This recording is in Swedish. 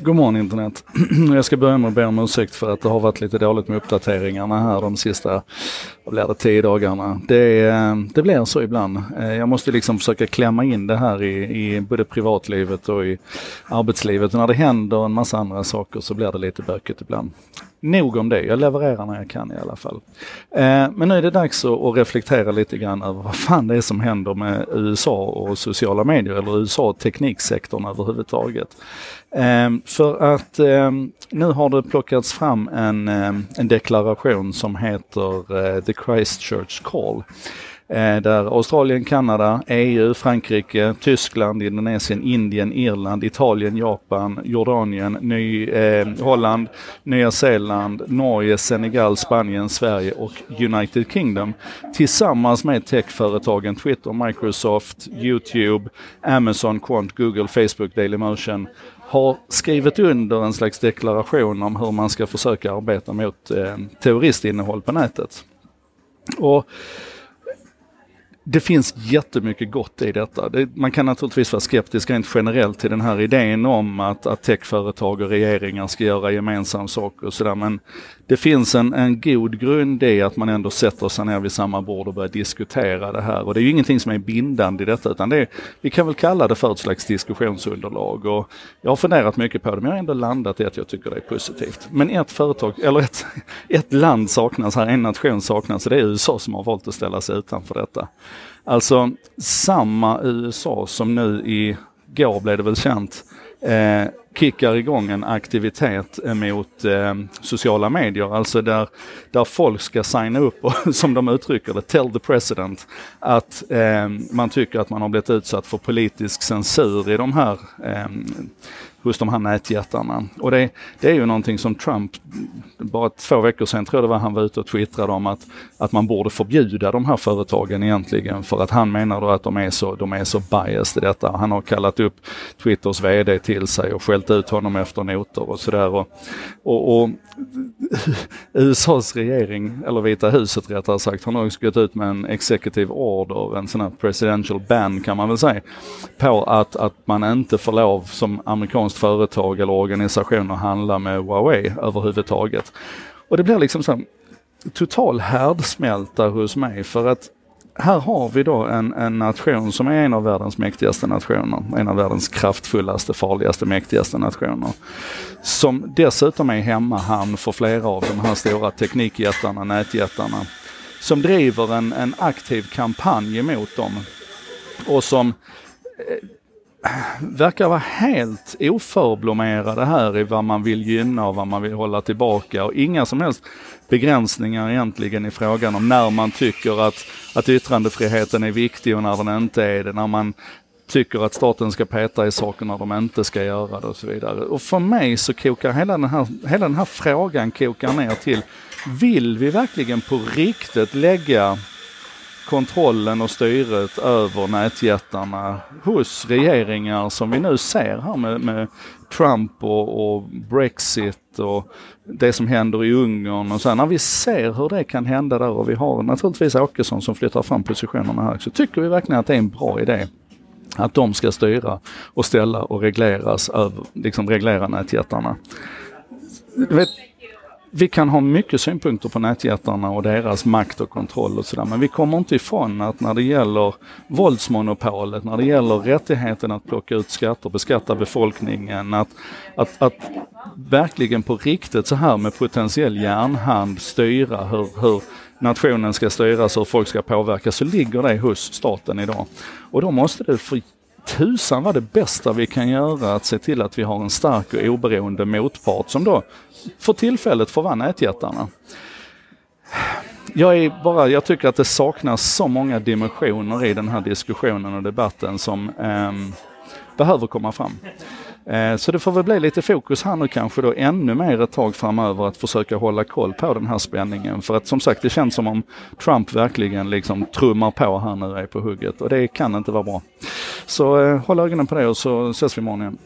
God morgon internet. Jag ska börja med att be om ursäkt för att det har varit lite dåligt med uppdateringarna här de sista, vad blir det, tio dagarna. Det, eh, det blir så ibland. Eh, jag måste liksom försöka klämma in det här i, i både privatlivet och i arbetslivet. Och när det händer en massa andra saker så blir det lite bökigt ibland. Nog om det, jag levererar när jag kan i alla fall. Eh, men nu är det dags att reflektera lite grann över vad fan det är som händer med USA och sociala medier eller USA och tekniksektorn överhuvudtaget. Eh, för att eh, nu har det plockats fram en, eh, en deklaration som heter eh, The Christchurch Call. Eh, där Australien, Kanada, EU, Frankrike, Tyskland, Indonesien, Indien, Irland, Italien, Japan, Jordanien, Ny, eh, Holland, Nya Zeeland, Norge, Senegal, Spanien, Sverige och United Kingdom tillsammans med techföretagen Twitter, Microsoft, Youtube, Amazon, Quant, Google, Facebook, Dailymotion har skrivit under en slags deklaration om hur man ska försöka arbeta mot eh, terroristinnehåll på nätet. Och det finns jättemycket gott i detta. Det, man kan naturligtvis vara skeptisk rent generellt till den här idén om att, att techföretag och regeringar ska göra gemensam sak och sådär. Men det finns en, en god grund i att man ändå sätter sig ner vid samma bord och börjar diskutera det här. Och det är ju ingenting som är bindande i detta utan det är, vi kan väl kalla det för ett slags diskussionsunderlag. Och jag har funderat mycket på det men jag har ändå landat i att jag tycker det är positivt. Men ett företag, eller ett, ett land saknas här, en nation saknas och det är USA som har valt att ställa sig utanför detta. Alltså samma USA som nu i går blev det väl känt eh, kickar igång en aktivitet eh, mot eh, sociala medier, alltså där, där folk ska signa upp och som de uttrycker det, tell the president att eh, man tycker att man har blivit utsatt för politisk censur i de här eh, hos de här nätjättarna. Och det, det, är ju någonting som Trump, bara två veckor sedan tror jag det var han var ute och twittrade om att, att man borde förbjuda de här företagen egentligen för att han menar då att de är så, de är så biased i detta. Han har kallat upp Twitters VD till sig och skällt ut honom efter noter och sådär. Och, och, och USAs regering, eller Vita huset rättare sagt, har nu gått ut med en executive order, en sån här presidential ban kan man väl säga, på att, att man inte får lov som amerikanskt företag eller organisation att handla med Huawei överhuvudtaget. Och det blir liksom så total härdsmälta hos mig för att här har vi då en, en nation som är en av världens mäktigaste nationer, en av världens kraftfullaste, farligaste, mäktigaste nationer. Som dessutom är hemmahamn för flera av de här stora teknikjättarna, nätjättarna. Som driver en, en aktiv kampanj emot dem. Och som eh, verkar vara helt oförblommerade här i vad man vill gynna och vad man vill hålla tillbaka och inga som helst begränsningar egentligen i frågan om när man tycker att, att yttrandefriheten är viktig och när den inte är det. När man tycker att staten ska peta i saker när de inte ska göra det och så vidare. Och för mig så kokar hela den här, hela den här frågan kokar ner till, vill vi verkligen på riktigt lägga kontrollen och styret över nätjättarna hos regeringar som vi nu ser här med, med Trump och, och, Brexit och det som händer i Ungern och så. När vi ser hur det kan hända där och vi har naturligtvis Åkesson som flyttar fram positionerna här så tycker vi verkligen att det är en bra idé att de ska styra och ställa och regleras över, liksom reglera nätjättarna. Du vet, vi kan ha mycket synpunkter på nätjättarna och deras makt och kontroll och sådär, men vi kommer inte ifrån att när det gäller våldsmonopolet, när det gäller rättigheten att plocka ut skatter, beskatta befolkningen, att, att, att verkligen på riktigt så här med potentiell järnhand styra hur, hur nationen ska styras och hur folk ska påverkas, så ligger det hos staten idag. Och då måste det för tusan vad det bästa vi kan göra att se till att vi har en stark och oberoende motpart som då för tillfället får vara nätjättarna. Jag, är bara, jag tycker att det saknas så många dimensioner i den här diskussionen och debatten som eh, behöver komma fram. Eh, så det får väl bli lite fokus här nu kanske då ännu mer ett tag framöver att försöka hålla koll på den här spänningen. För att som sagt det känns som om Trump verkligen liksom trummar på här nu är på hugget och det kan inte vara bra. Så eh, håll ögonen på det och så ses vi imorgon igen.